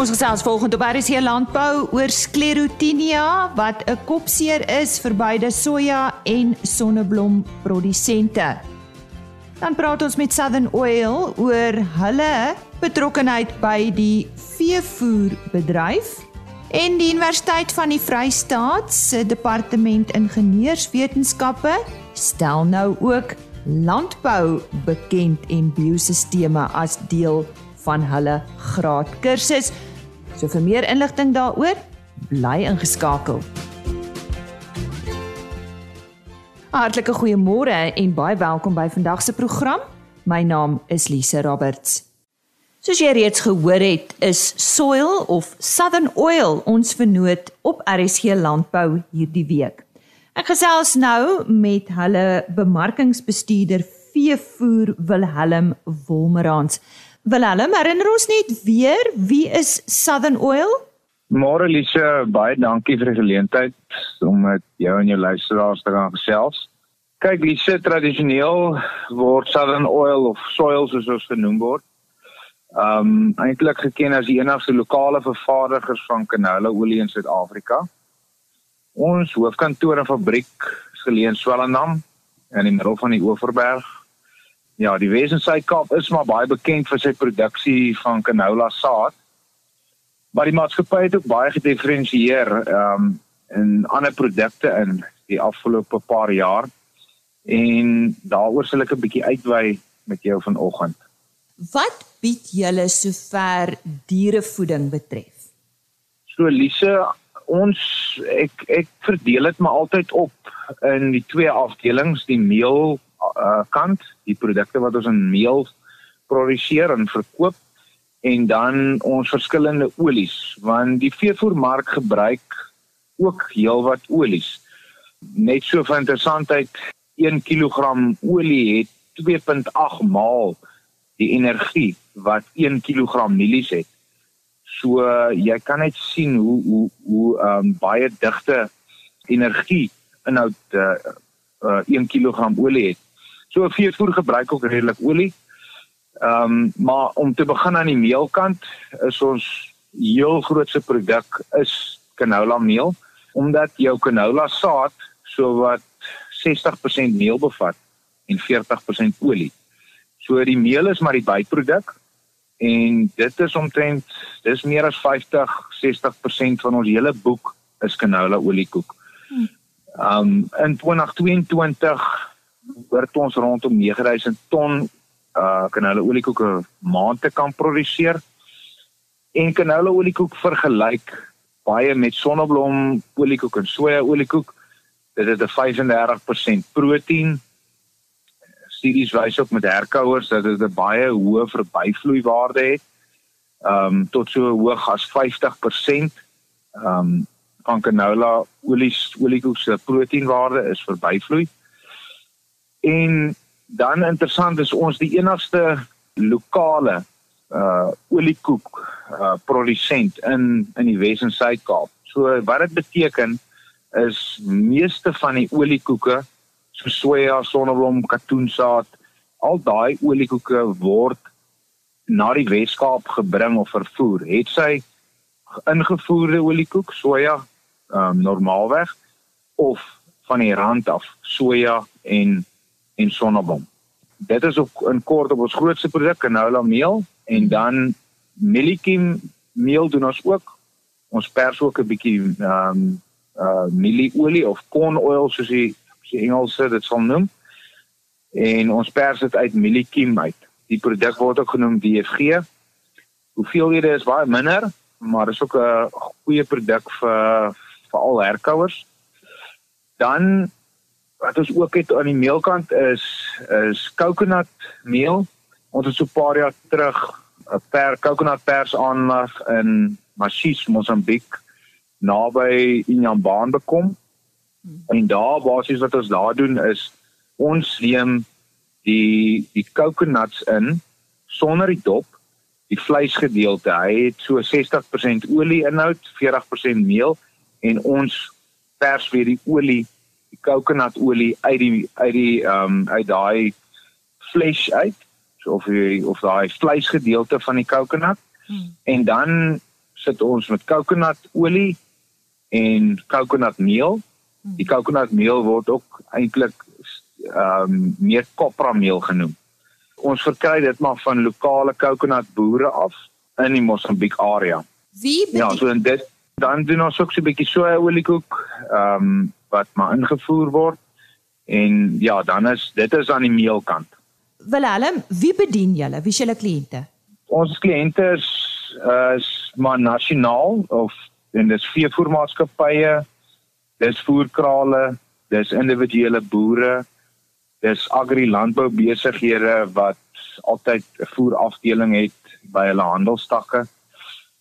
Ons gesels volgende op RC Landbou oor sklerotinia wat 'n kopseer is vir beide soja en sonneblom produsente. Dan praat ons met Southern Oil oor hulle betrokkeheid by die veevoerbedryf en die Universiteit van die Vrystaat se Departement Ingenieurswetenskappe stel nou ook landbou bekend en biosisteme as deel van hulle graadkursus. So vir meer inligting daaroor, bly ingeskakel. Hartlike goeiemôre en baie welkom by vandag se program. My naam is Lise Roberts. Soos jy reeds gehoor het, is Soil of Southern Oil ons vernoot op RSG Landbou hierdie week. Ek gesels nou met hulle bemarkingsbestuurder veevoer Wilhelm Wolmerans. Wilhelm, herinner ons net weer wie is Southern Oil? Môre Lise, baie dankie vir die geleentheid om met jou en jou luisteraars te gaan gesels. Kyk, Lise, tradisioneel word Southern Oil of Soil soos ons genoem word, um eintlik geken as die enigste lokale vervaardigers van canola olie in Suid-Afrika. Ons hoofkantoor en fabriek is geleë in Swellendam in die middel van die Oeverberg Ja, die Wesensuidkaap is maar baie bekend vir sy produksie van canola saad. Maar die maatskappy het ook baie gedifferensieer um in ander produkte in die afgelope paar jaar. En daaroor sal ek 'n bietjie uitwy met jou vanoggend. Wat bied julle sover dierevoeding betref? So Lise, ons ek ek verdeel dit maar altyd op in die twee afdelings, die meel uh, kant, die produkte wat ons in meel produseer en verkoop en dan ons verskillende olies want die veevoermark gebruik ook heelwat olies. Net so van interessantheid 1 kg olie het 2.8 maal die energie wat 1 kg mielies het. So jy kan net sien hoe hoe hoe um, baie digte energie inhoud uh, uh, 1 kg olie het. So veevoer gebruik ook redelik olie. Ehm um, maar om te begin aan die meelkant is ons heel grootste produk is canola meel omdat jou canola saad so wat 60% meel bevat en 40% olie. So die meel is maar die byproduk en dit is omtrent dis meer as 50 60% van ons hele boek is canola oliekoek. Hm. Ehm um, in 2022 behoort ons rondom 9000 ton uh canola oliekoek 'n maand te kan produseer. En canola oliekoek vergelyk baie met sonneblom oliekoek en soja oliekoek. Dit het 'n 35% proteïen. Studies wys ook met herkouers dat dit 'n baie hoë verbyvloeiwaarde het. Ehm um, tot so hoog as 50%. Ehm um, van canola olie oliekoek se proteïenwaarde is verbyvloei. En dan interessant is ons die enigste lokale uh oliekoek uh produsent in in die Wes en Suid-Kaap. So wat dit beteken is meeste van die oliekoeke so soja, sonneblom, katoensaad, al daai oliekoeke word na die Weskaap gebring of vervoer. Het sy ingevoerde oliekoek soja um normaalweg of van die rand af soja en en sonneblom. Dit is ook in kort op ons grootste produk canola meel en dan mieliekiem meel doen ons ook. Ons pers ook 'n bietjie ehm um, uh mielieolie of corn oil soos die, die Engelse dit sal noem. En ons pers dit uit mieliekiem uit. Die produk word ook genoem DFG. Hoeveelhede is baie minder, maar is ook 'n goeie produk vir vir al herkouers. Dan wat ons ook het aan die meelkant is is coconut meel. Ons het so 'n paar jaar terug 'n per coconut pers aanlag in Machis Mosambiek naby Injambaan bekom. En daar basies wat ons daar doen is ons neem die die coconuts in sonder die dop, die vleisgedeelte. Hy het so 60% olie inhoud, 40% meel en ons pers weer die olie die kokonaolie uit die uit die ehm um, uit daai flesh uit so of die, of daai vleisgedeelte van die kokonat hmm. en dan sit ons met kokonaolie en kokonatmeel. Die kokonatmeel word ook eintlik ehm um, meer koprameel genoem. Ons verkry dit maar van lokale kokonatboere af in die Mosambiek area. Wie Ja, so en dit dan doen ons ook so 'n bietjie sojaoliekoek ehm um, wat maar ingevoer word. En ja, dan is dit is aan die meelkant. Willem, wie bedien julle? Wie is julle kliënte? Ons kliënte is is maar nasionaal of en dis veevoermaatskappye, dis voerkrale, dis individuele boere, dis agri landboubesighede wat altyd 'n voerafdeling het by hulle handelstakke.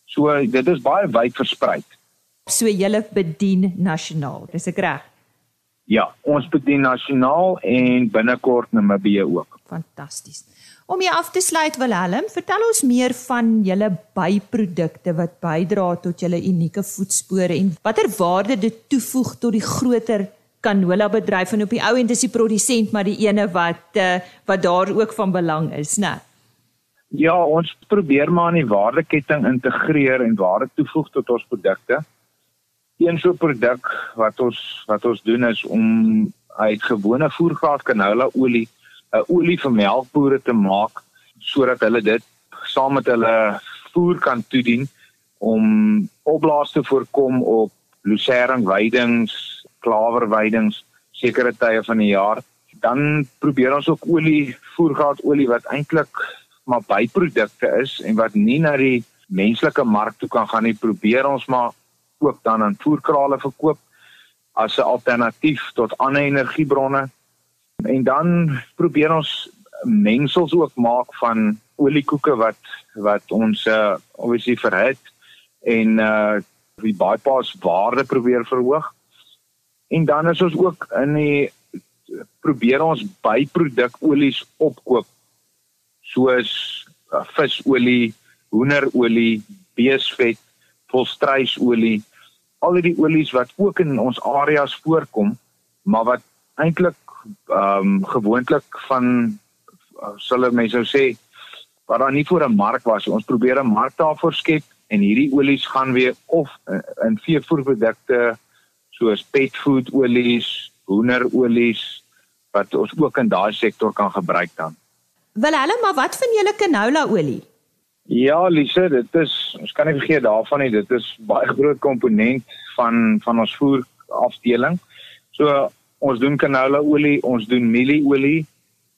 So dit is baie wyd versprei. So julle bedien nasionaal. Dis ek reg? Ja, ons bedien nasionaal en binnekort Namibië ook. Fantasties. Om jy af te sluit Willem, vertel ons meer van julle byprodukte wat bydra tot julle unieke voetspore en watter waarde dit toevoeg tot die groter canola bedryf en op die ou end is die produsent maar die ene wat uh, wat daar ook van belang is, né? Ja, ons probeer maar in die waardeketting integreer en waarde toevoeg tot ons produkte. Een so produk wat ons wat ons doen is om uit gewone voergraad canola olie 'n olie vir melkbore te maak sodat hulle dit saam met hulle voer kan toedien om opblaas te voorkom op lucerne weidings, klawerweidings sekere tye van die jaar. Dan probeer ons ook olie voergraad olie wat eintlik maar byprodukte is en wat nie na die menslike mark toe kan gaan nie, probeer ons maar ook dan aan voerkrale verkoop as 'n alternatief tot ander energiebronne. En dan probeer ons mengsels ook maak van oliekoeke wat wat ons uh obviously verhit en uh die bypass waarde probeer verhoog. En dan is ons ook in die probeer ons byproduk olies opkoop soos uh, visolie, hoenderolie, beesvet, volstruisolie, al die olies wat ook in ons areas voorkom, maar wat eintlik ehm um, gewoonlik van uh, sal mense sou sê wat daar nie voor 'n mark was. Ons probeer 'n mark daarvoor skep en hierdie olies gaan weer of in veevoerprodukte soos pet food olies, hoenderolies wat ons ook in daai sektor kan gebruik dan. Willem, maar wat van julle canola olie? Ja, Lise, dit is ons kan nie vergeet daarvan nie. Dit is baie groot komponent van van ons voer afdeling. So ons doen canola olie, ons doen mielieolie,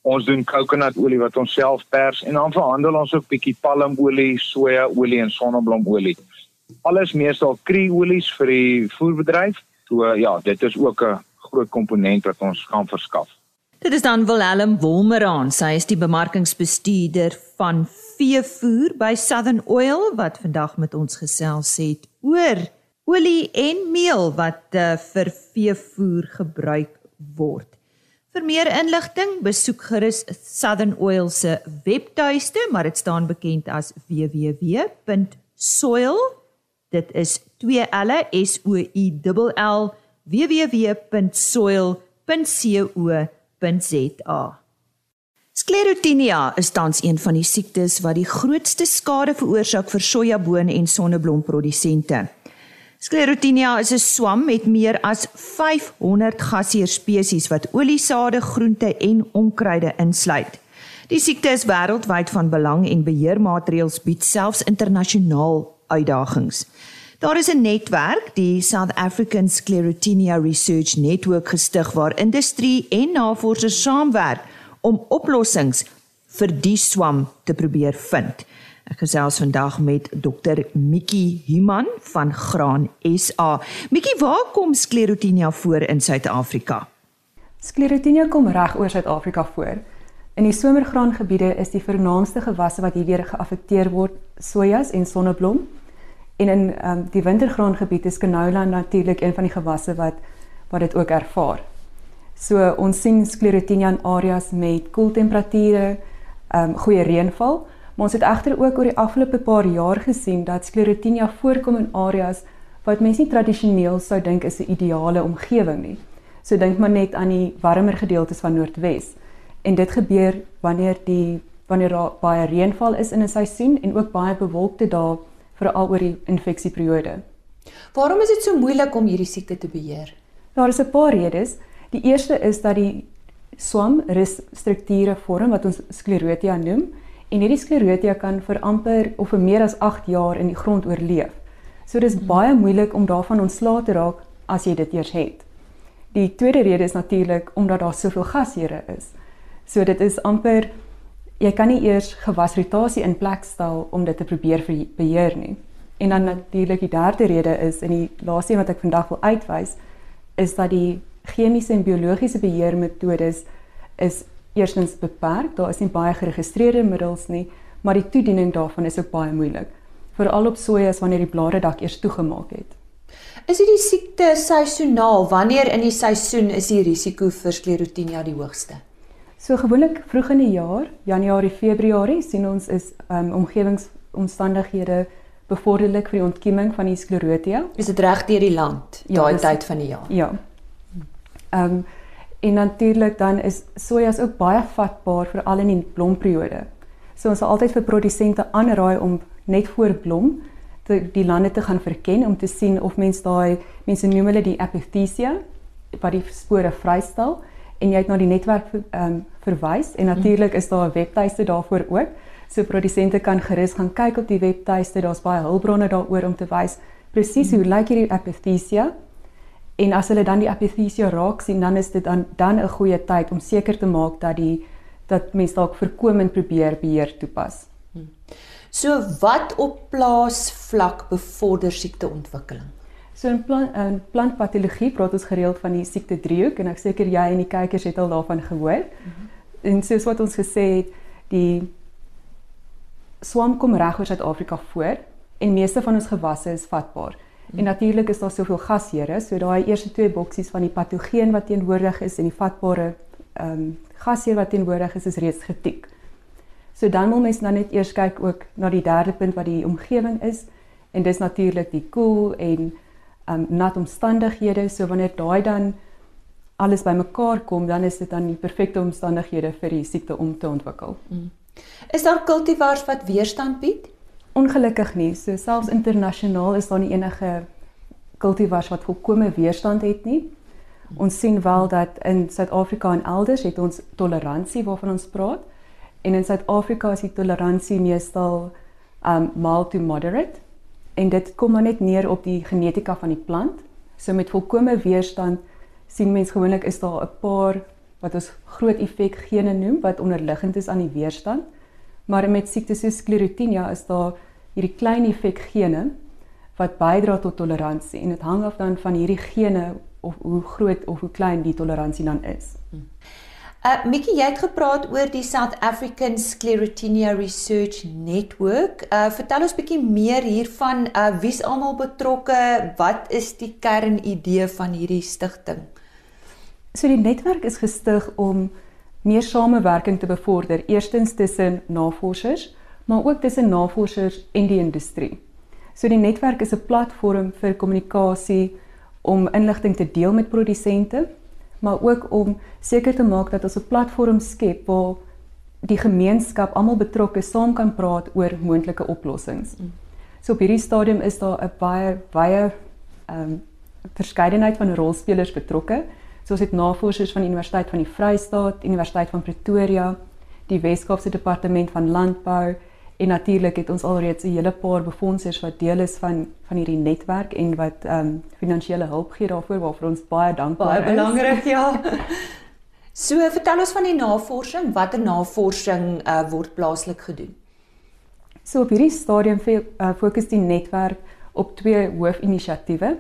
ons doen kokonaolie wat ons self pers en dan verhandel ons ook bietjie palmolie, sojaolie en sonneblomolie. Alles meestal krieolies vir die voerbedryf. So ja, dit is ook 'n groot komponent wat ons gaan verskaf. Dit is dan Willem Wolmeraan. Sy is die bemarkingsbestuurder van veevoer by Southern Oil wat vandag met ons gesels het oor olie en meel wat uh, vir veevoer gebruik word. Vir meer inligting, besoek gerus Southern Oil se webtuiste, maar dit staan bekend as www.soil. Dit is 2 L S O I L L www.soil.co.za. Sklerotinia is tans een van die siektes wat die grootste skade veroorsaak vir sojabone en sonneblomprodusente. Sklerotinia is 'n swam met meer as 500 gasheer spesies wat oliesade, groente en onkruide insluit. Die siekte is wêreldwyd van belang en beheermaatreëls bied selfs internasionaal uitdagings. Daar is 'n netwerk, die South African Sclerotinia Research Network gestig waar industrie en navorsers saamwerk om oplossings vir die swam te probeer vind. Ek gesels vandag met Dr. Mikkie Human van Graan SA. Mikkie, waar kom sklerotinia voor in Suid-Afrika? Sklerotinia kom reg oor Suid-Afrika voor. In die somergraangebiede is die vernaamste gewasse wat hierdeur geaffekteer word sojas en sonneblom. En in um, die wintergraangebied is canola natuurlik een van die gewasse wat wat dit ook ervaar. So ons sien sklerotinia in areas met koel temperature, um goeie reënval, maar ons het egter ook oor die afgelope paar jaar gesien dat sklerotinia voorkom in areas wat mense nie tradisioneel sou dink is 'n ideale omgewing nie. So dink maar net aan die warmer gedeeltes van Noordwes. En dit gebeur wanneer die wanneer daar baie reënval is in 'n seisoen en ook baie bewolkte dae veral oor die infeksieperiode. Waarom is dit so moeilik om hierdie siekte te beheer? Daar is 'n paar redes. Die eerste is dat die swam strukture vorm wat ons sklerotia noem en hierdie sklerotia kan vir amper of vir meer as 8 jaar in die grond oorleef. So dis hmm. baie moeilik om daarvan ontslae te raak as jy dit eers het. Die tweede rede is natuurlik omdat daar soveel gasheure is. So dit is amper jy kan nie eers gewasrotasie in plek stel om dit te probeer beheer nie. En dan natuurlik die derde rede is in die laaste een wat ek vandag wil uitwys is dat die chemiese en biologiese beheermetodes is eerstens beperk. Daar is nie baie geregistreerde middels nie, maar die toediening daarvan is ook baie moeilik. Veral op sojas wanneer die blare dak eers toegemaak het. Is hierdie siekte seisoonaal? Wanneer in die seisoen is die risiko vir sklerotinia die hoogste? So gewoonlik vroeg in die jaar, Januarie, Februarie, sien ons is um, omgewingsomstandighede bevorderlik vir die ontkieming van die sklerotia. Is dit reg deur die land ja, daai tyd van die jaar? Ja. Ehm um, en natuurlik dan is sojas ook baie vatbaar vir al in die blomperiode. So ons sal altyd vir produsente aanraai om net voor blom te die lande te gaan verken om te sien of mens daai mense noem hulle die epithesia wat die spore vrystel en jy het na die netwerk ehm um, verwys en natuurlik is daar 'n webtuiste daarvoor ook. So produsente kan gerus gaan kyk op die webtuiste. Daar's baie hulpbronne daaroor om te wys presies hoe lyk hierdie epithesia En as hulle dan die epithesia raak sien, dan is dit dan dan 'n goeie tyd om seker te maak dat die dat mense dalk voorkomend probeer beheer toepas. Hmm. So wat op plaasvlak bevorder siekteontwikkeling? So in plant in plantpatologie praat ons gereeld van die siekte driehoek en ek seker jy en die kykers het al daarvan gehoor. Mm -hmm. En soos wat ons gesê het, die swam kom reg oor Suid-Afrika voor en meeste van ons gewasse is vatbaar. En natuurlik is daar soveel gasheure, so daai eerste twee boksies van die patogeen wat teenwoordig is en die vatbare ehm um, gasheer wat teenwoordig is, is reeds getik. So dan moet mens nou net eers kyk ook na die derde punt wat die omgewing is en dis natuurlik die koel en ehm um, nat omstandighede. So wanneer daai dan alles bymekaar kom, dan is dit dan die perfekte omstandighede vir die siekte om te ontwikkel. Mm. Is daar kultivars wat weerstand bied? Ongelukkig nie. So selfs internasionaal is daar nie enige kultivars wat volkomme weerstand het nie. Ons sien wel dat in Suid-Afrika en elders het ons toleransie waarvan ons praat. En in Suid-Afrika is die toleransie meestal um mild to moderate. En dit kom maar net neer op die genetika van die plant. So met volkomme weerstand sien mens gewoonlik is daar 'n paar wat ons groot effek gene noem wat onderliggend is aan die weerstand. Maar met siektes soos sklerotinia is daar hierdie klein effek gene wat bydra tot toleransie en dit hang af dan van hierdie gene of hoe groot of hoe klein die toleransie dan is. Uh Mikkie, jy het gepraat oor die South African Sclerotinia Research Network. Uh vertel ons bietjie meer hiervan. Uh wie's almal betrokke? Wat is die kernidee van hierdie stigting? So die netwerk is gestig om meer samewerking te bevorder, eerstens tussen navorsers, maar ook tussen navorsers en die industrie. So die netwerk is 'n platform vir kommunikasie om inligting te deel met produsente, maar ook om seker te maak dat ons 'n platform skep waar die gemeenskap almal betrokke saam kan praat oor moontlike oplossings. So op hierdie stadium is daar 'n baie baie ehm um, verskeidenheid van rolspelers betrokke soos dit navorsers van die Universiteit van die Vrystaat, Universiteit van Pretoria, die Weskaapse Departement van Landbou en natuurlik het ons alreeds 'n hele paar befondsers wat deel is van van hierdie netwerk en wat ehm um, finansiële hulp gee daarvoor waarvoor ons baie dankbaar baie is. Baie belangrik, ja. So, vertel ons van die navorsing, watter navorsing uh, word plaaslik gedoen? So op hierdie stadium uh, fokus die netwerk op twee hoofinisiatiewe.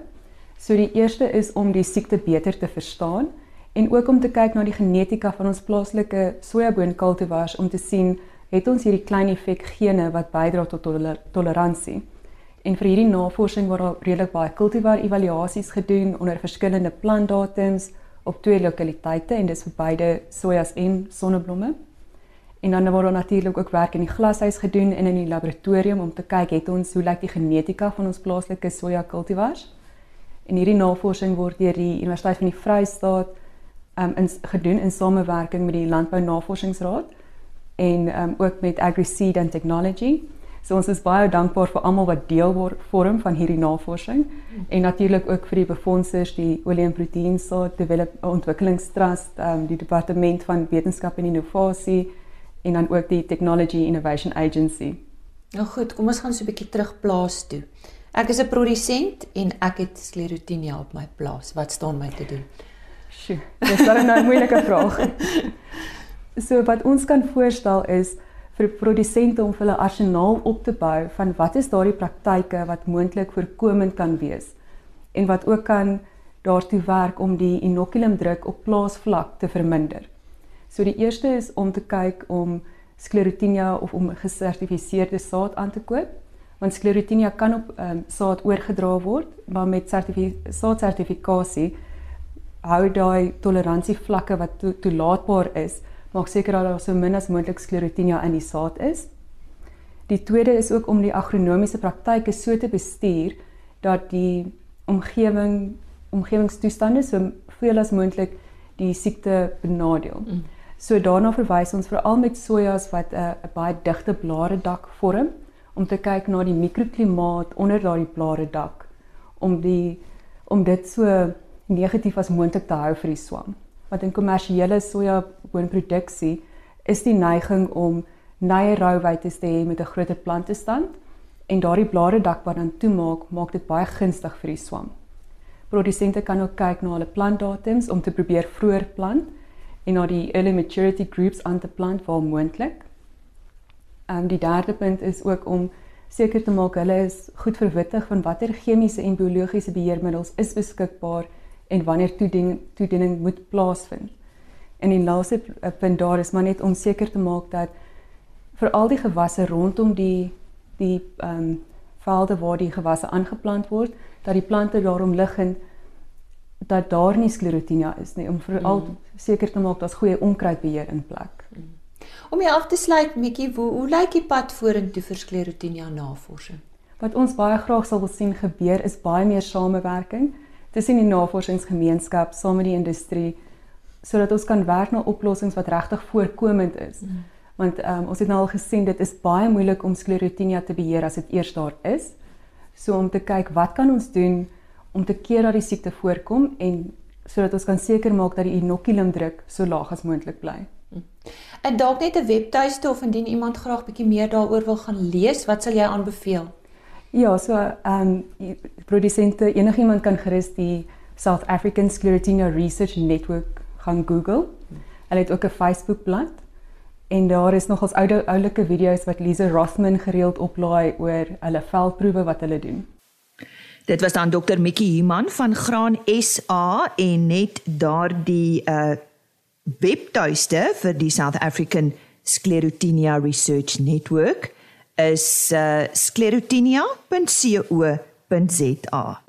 So die eerste is om die siekte beter te verstaan en ook om te kyk na die genetika van ons plaaslike sojaboonkultivars om te sien het ons hierdie klein effek gene wat bydra tot toler toleransie. En vir hierdie navorsing word daar redelik baie kultivar evaluasies gedoen onder verskillende plantdatums op twee lokaliteite en dis vir beide sojas en sonneblomme. En dan word daar natuurlik ook werk in die glashuis gedoen en in die laboratorium om te kyk het ons hoe lyk die genetika van ons plaaslike soja kultivars. En hierdie navorsing word deur die Universiteit van die Vrystaat um in gedoen in samewerking met die Landbou Navorsingsraad en um ook met AgriSeed and Technology. So ons is baie dankbaar vir almal wat deel word vorm van hierdie navorsing en natuurlik ook vir die befondsers, die Olie en Proteïen Saad Develop Ontwikkelingstrust, um, die Departement van Wetenskap en Innovasie en dan ook die Technology Innovation Agency. Nou goed, kom ons gaan so 'n bietjie terug plaas toe. Ek is 'n produsent en ek het sklerotinia op my plaas. Wat staan my te doen? Sjoe, dis dan nou 'n moeilike vraag. so wat ons kan voorstel is vir produsente om hulle arsenaal op te bou van wat is daardie praktyke wat moontlik voorkomend kan wees en wat ook kan daartoe werk om die inokulumdruk op plaasvlak te verminder. So die eerste is om te kyk om sklerotinia of om gesertifiseerde saad aan te koop want sklerotinia kan op um, saad oorgedra word maar met saadsertifikasie hou daai toleransievlakke wat to toelaatbaar is maak seker dat daar so min as moontlik sklerotinia in die saad is. Die tweede is ook om die agronomiese praktyke so te bestuur dat die omgewing omgewingstoestande so veel as moontlik die siekte benadeel. Mm. So daarna verwys ons veral met sojas wat 'n uh, baie digte blare dak vorm om te kyk na die mikroklimaat onder daardie blare dak om die om dit so negatief as moontlik te hou vir die swam want in kommersiële sojaboonproduksie is die neiging om nye rouwyte te hê met 'n groter plantestand en daardie blare dak wat dan toemaak, maak dit baie gunstig vir die swam. Produsente kan ook kyk na hulle plantdatums om te probeer vroeër plant en na die early maturity groups aan te plant waar moontlik. Ehm, die derde punt is ook om seker te maak hulle is goed verwittig van watter chemiese en biologiese beheermiddels is beskikbaar en wanneer toediening toediening moet plaasvind. En die laaste punt daar is maar net om seker te maak dat vir al die gewasse rondom die die ehm um, velde waar die gewasse aangeplant word, dat die plante daarom liggend dat daar nie sklerotinia is nie om veral mm. seker te maak daar's goeie onkruidbeheer in plek. Mm. Om jy af te sluit Mikkie, hoe hoe lyk die pad vorentoe vir sklerotinia navorsing? Wat ons baie graag sal wil sien gebeur is baie meer samewerking tussen die navorsingsgemeenskap saam met die industrie sodat ons kan werk na oplossings wat regtig voorkomend is. Mm. Want um, ons het nou al gesien dit is baie moeilik om sklerotinia te beheer as dit eers daar is. So om te kyk wat kan ons doen om te keer dat die siekte voorkom en sodat ons kan seker maak dat die inokulumdruk so laag as moontlik bly. Mm. En dalk net 'n webtuiste of indien iemand graag bietjie meer daaroor wil gaan lees, wat sal jy aanbeveel? Ja, so ehm um, produsente enigiemand kan gerus die South African Sclerotinia Research Network gaan Google. Hulle het ook 'n Facebook bladsy en daar is nog ons oude oulike video's wat Lise Rothman gereeld oplaai oor hulle veldproewe wat hulle doen. Dit was dan Dr Mikkie Human van Graan SA en net daardie uh webtuiste vir die South African Sclerotinia Research Network is uh, sclerotinia.co.za.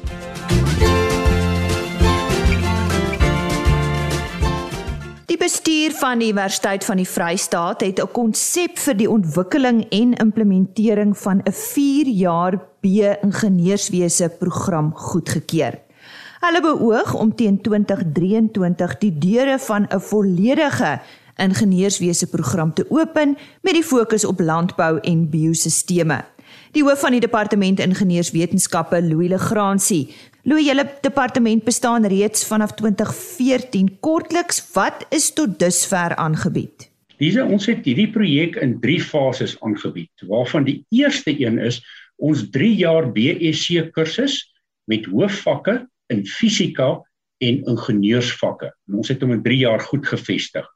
Die bestuur van die Universiteit van die Vrystaat het 'n konsep vir die ontwikkeling en implementering van 'n 4-jaar B-ingenieurswese program goedgekeur. Hulle beoog om teen 2023 die deure van 'n volledige ingenieurswese program te open met die fokus op landbou en biosisteme. Die hoof van die departement ingenieurswetenskappe, Louis Legrandsie, Louis, julle departement bestaan reeds vanaf 2014. Kortliks, wat is tot dusver aangebied? Diese ons het hierdie projek in 3 fases aangebied, waarvan die eerste een is ons 3 jaar BSc kursus met hoofvakke in fisika en ingenieursvakke. En ons het hom in 3 jaar goed gevestig.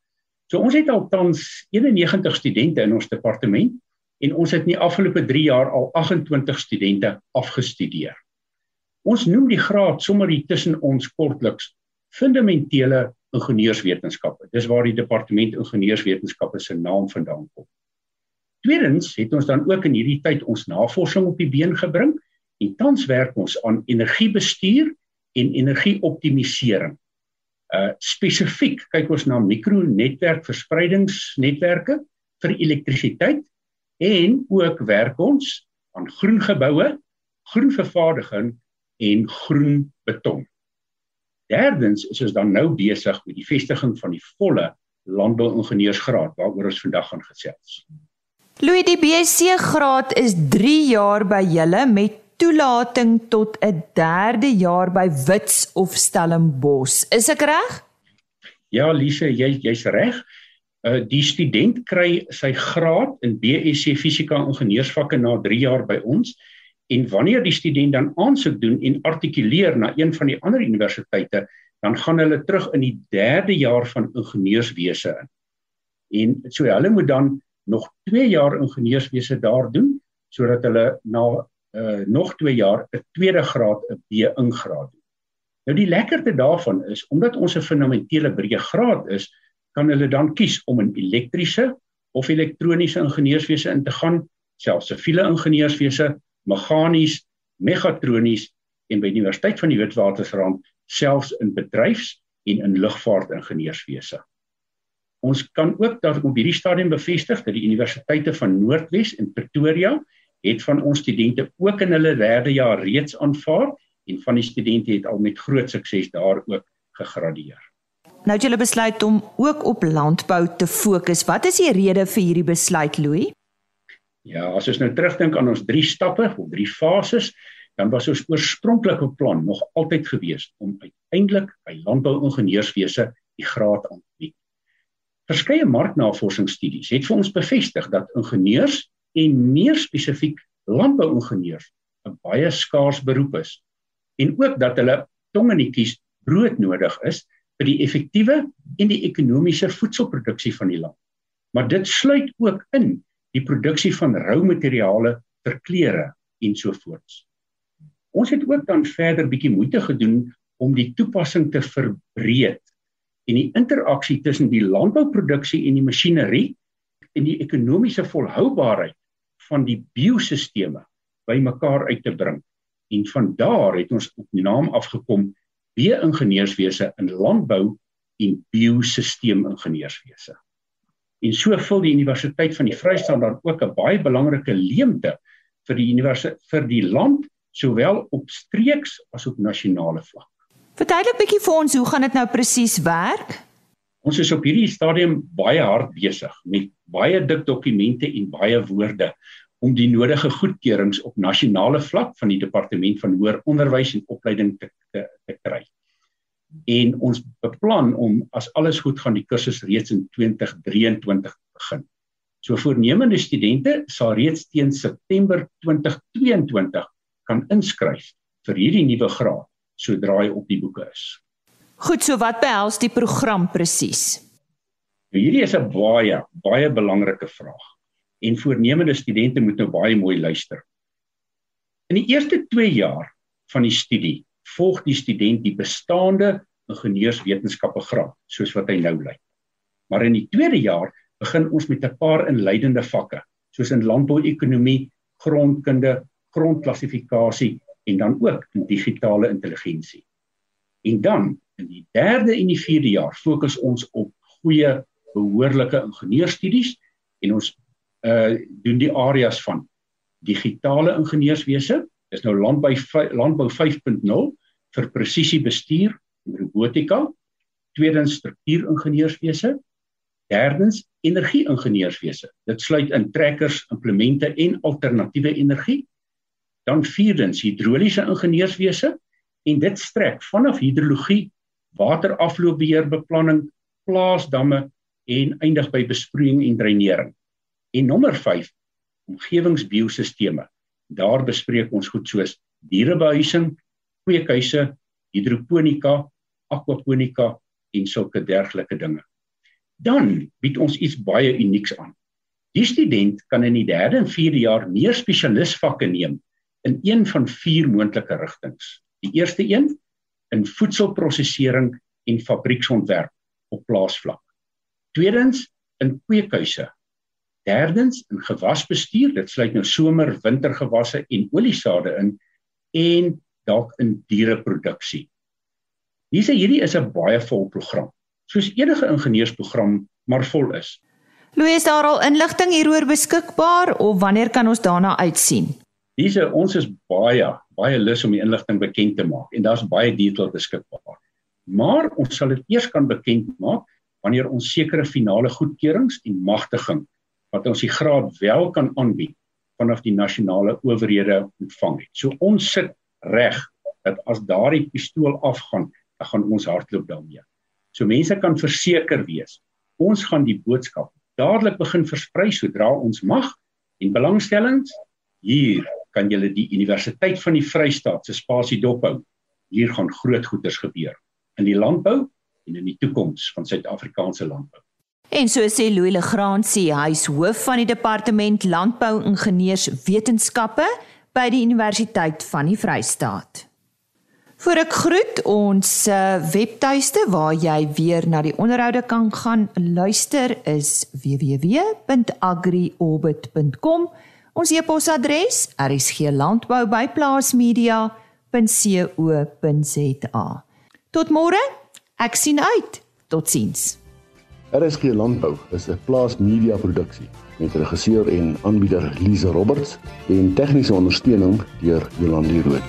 So ons het al tans 91 studente in ons departement en ons het in die afgelope 3 jaar al 28 studente afgestudeer. Ons noem die graad sommer hier tussen ons kortliks fundamentele ingenieurswetenskappe. Dis waar die departement ingenieurswetenskappe se naam vandaan kom. Tweedens het ons dan ook in hierdie tyd ons navorsing op die been gebring en tans werk ons aan energiebestuur en energieoptimalisering uh spesifiek kyk ons na mikronetwerk verspreidingsnetwerke vir elektrisiteit en ook werk ons aan groen geboue, groen vervaardiging en groen beton. Derdens is ons dan nou besig met die vestiging van die volle landbouingenieursgraad waaroor ons vandag gaan gesels. Louis die BSc graad is 3 jaar by julle met toelating tot 'n derde jaar by Wits of Stellenbosch. Is ek reg? Ja, Lise, jy jy's reg. Uh die student kry sy graad in BSc Fisika Ingenieursvakke na 3 jaar by ons en wanneer die student dan aansoek doen en artikuleer na een van die ander universiteite, dan gaan hulle terug in die derde jaar van ingenieurswese in. En so hulle moet dan nog 2 jaar ingenieurswese daar doen sodat hulle na uh, nog 2 jaar 'n tweede graad 'n B-ingraad doen. Nou die lekkerte daarvan is omdat ons 'n fundamentele breë graad is, kan hulle dan kies om in elektriese of elektroniese ingenieurswese in te gaan, selfs siviele ingenieurswese, meganies, megatronies en by die Universiteit van die Witwatersrand selfs in bedryfs en in lugvaart ingenieurswese. Ons kan ook daar op hierdie stadium bevestig dat die universiteite van Noordwes en Pretoria het van ons studente ook in hulle derde jaar reeds aanvaar en van die studente het al met groot sukses daar ook gegradueer. Nou het julle besluit om ook op landbou te fokus. Wat is die rede vir hierdie besluit, Louis? Ja, as ons nou terugdink aan ons drie stappe of drie fases, dan was ons oorspronklike plan nog altyd gewees om uiteindelik by landbouingenieurswese die graad aan te bied. Verskeie marknavorsingsstudies het vir ons bevestig dat ingenieurs en meer spesifiek landbouingenieurs 'n baie skaars beroep is en ook dat hulle tong in die kies brood nodig is vir die effektiewe en die ekonomiese voedselproduksie van die land. Maar dit sluit ook in die produksie van rou materiale vir klere en so voorts. Ons het ook dan verder bietjie moeite gedoen om die toepassing te verbreed en die interaksie tussen die landbouproduksie en die masjinerie en die ekonomiese volhoubaarheid van die biosisteme bymekaar uit te bring. En van daar het ons op die naam afgekom B-ingenieurswese in landbou en biosisteemingenieurswese. En so vul die Universiteit van die Vrystaat dan ook 'n baie belangrike leemte vir die universiteit vir die land sowel op streeks as op nasionale vlak. Verduidelik bietjie vir ons hoe gaan dit nou presies werk? Ons is op hierdie stadium baie hard besig met baie dik dokumente en baie woorde om die nodige goedkeurings op nasionale vlak van die departement van hoër onderwys en opleiding te te, te kry. En ons beplan om as alles goed gaan die kursus reeds in 2023 begin. So voornemende studente sal reeds teen September 2022 kan inskryf vir hierdie nuwe graad sodra hy op die boeke is. Goed, so wat behels die program presies? Nou hierdie is 'n baie baie belangrike vraag en voornemende studente moet nou baie mooi luister. In die eerste 2 jaar van die studie volg die student die bestaande ingenieurswetenskappe graad soos wat hy nou lei. Maar in die tweede jaar begin ons met 'n paar inleidende vakke soos in landbouekonomie, grondkunde, grondklassifikasie en dan ook in digitale intelligensie. En dan in die derde en die vierde jaar fokus ons op goeie behoorlike ingenieurstudies en ons uh doen die areas van digitale ingenieurswese, dis nou landbou landbou 5.0 vir presisiebestuur en robotika, tweedens struktuuringenieurswese, derdens energie-ingenieurswese. Dit sluit in trekkers, implemente en alternatiewe energie. Dan vierdens hidroliese ingenieurswese en dit strek vanaf hidrologie, waterafloopbeheerbeplanning, plaasdamme en eindig by besproeiing en dreinering. En nommer 5 omgewingsbiosisteme. Daar bespreek ons goed soos dierebehuising, kweekhuise, hidroponika, aquaponika en sulke dergelike dinge. Dan bied ons iets baie unieks aan. Die student kan in die 3de en 4de jaar meer spesialisvakke neem in een van vier moontlike rigtings. Die eerste een in voedselprosesering en fabrieksontwerp op plaasvlak. Tweedens in kweekhuise. Derdens in gewasbestuur, dit sluit nou somer, wintergewasse en oliesade in en dalk in diereproduksie. Hierse hierdie is 'n baie vol program, soos enige ingenieursprogram maar vol is. Louis, daar al inligting hieroor beskikbaar of wanneer kan ons daarna uitsien? Dis ons is baie baie lus om die inligting bekend te maak en daar's baie detail beskikbaar. Maar ons sal dit eers kan bekend maak wanneer ons sekere finale goedkeurings en magtiging wat ons die graad wel kan aanbied vanaf die nasionale owerhede ontvang het. So ons sit reg dat as daardie pistool afgaan, dan gaan ons hardloop daarmee. So mense kan verseker wees, ons gaan die boodskap dadelik begin versprei sodra ons mag en belangstellings hier kan julle die Universiteit van die Vrystaat se spasie dophou. Hier gaan groot goeders gebeur in die landbou en in die toekoms van Suid-Afrikaanse landbou. En so sê Louis Legrandsie, hy is hoof van die departement landbou-ingenieurswetenskappe by die Universiteit van die Vrystaat. Vir ek groet ons uh, webtuiste waar jy weer na die onderhoude kan gaan luister is www.agriorbit.com. Ons e-posadres rsglandbou@plaasmedia.co.za. Tot môre. Ek sien uit. Totsiens. RSG Landbou is 'n plaas media produksie met regisseur en aanbieder Lize Roberts en tegniese ondersteuning deur Jolande Rooi.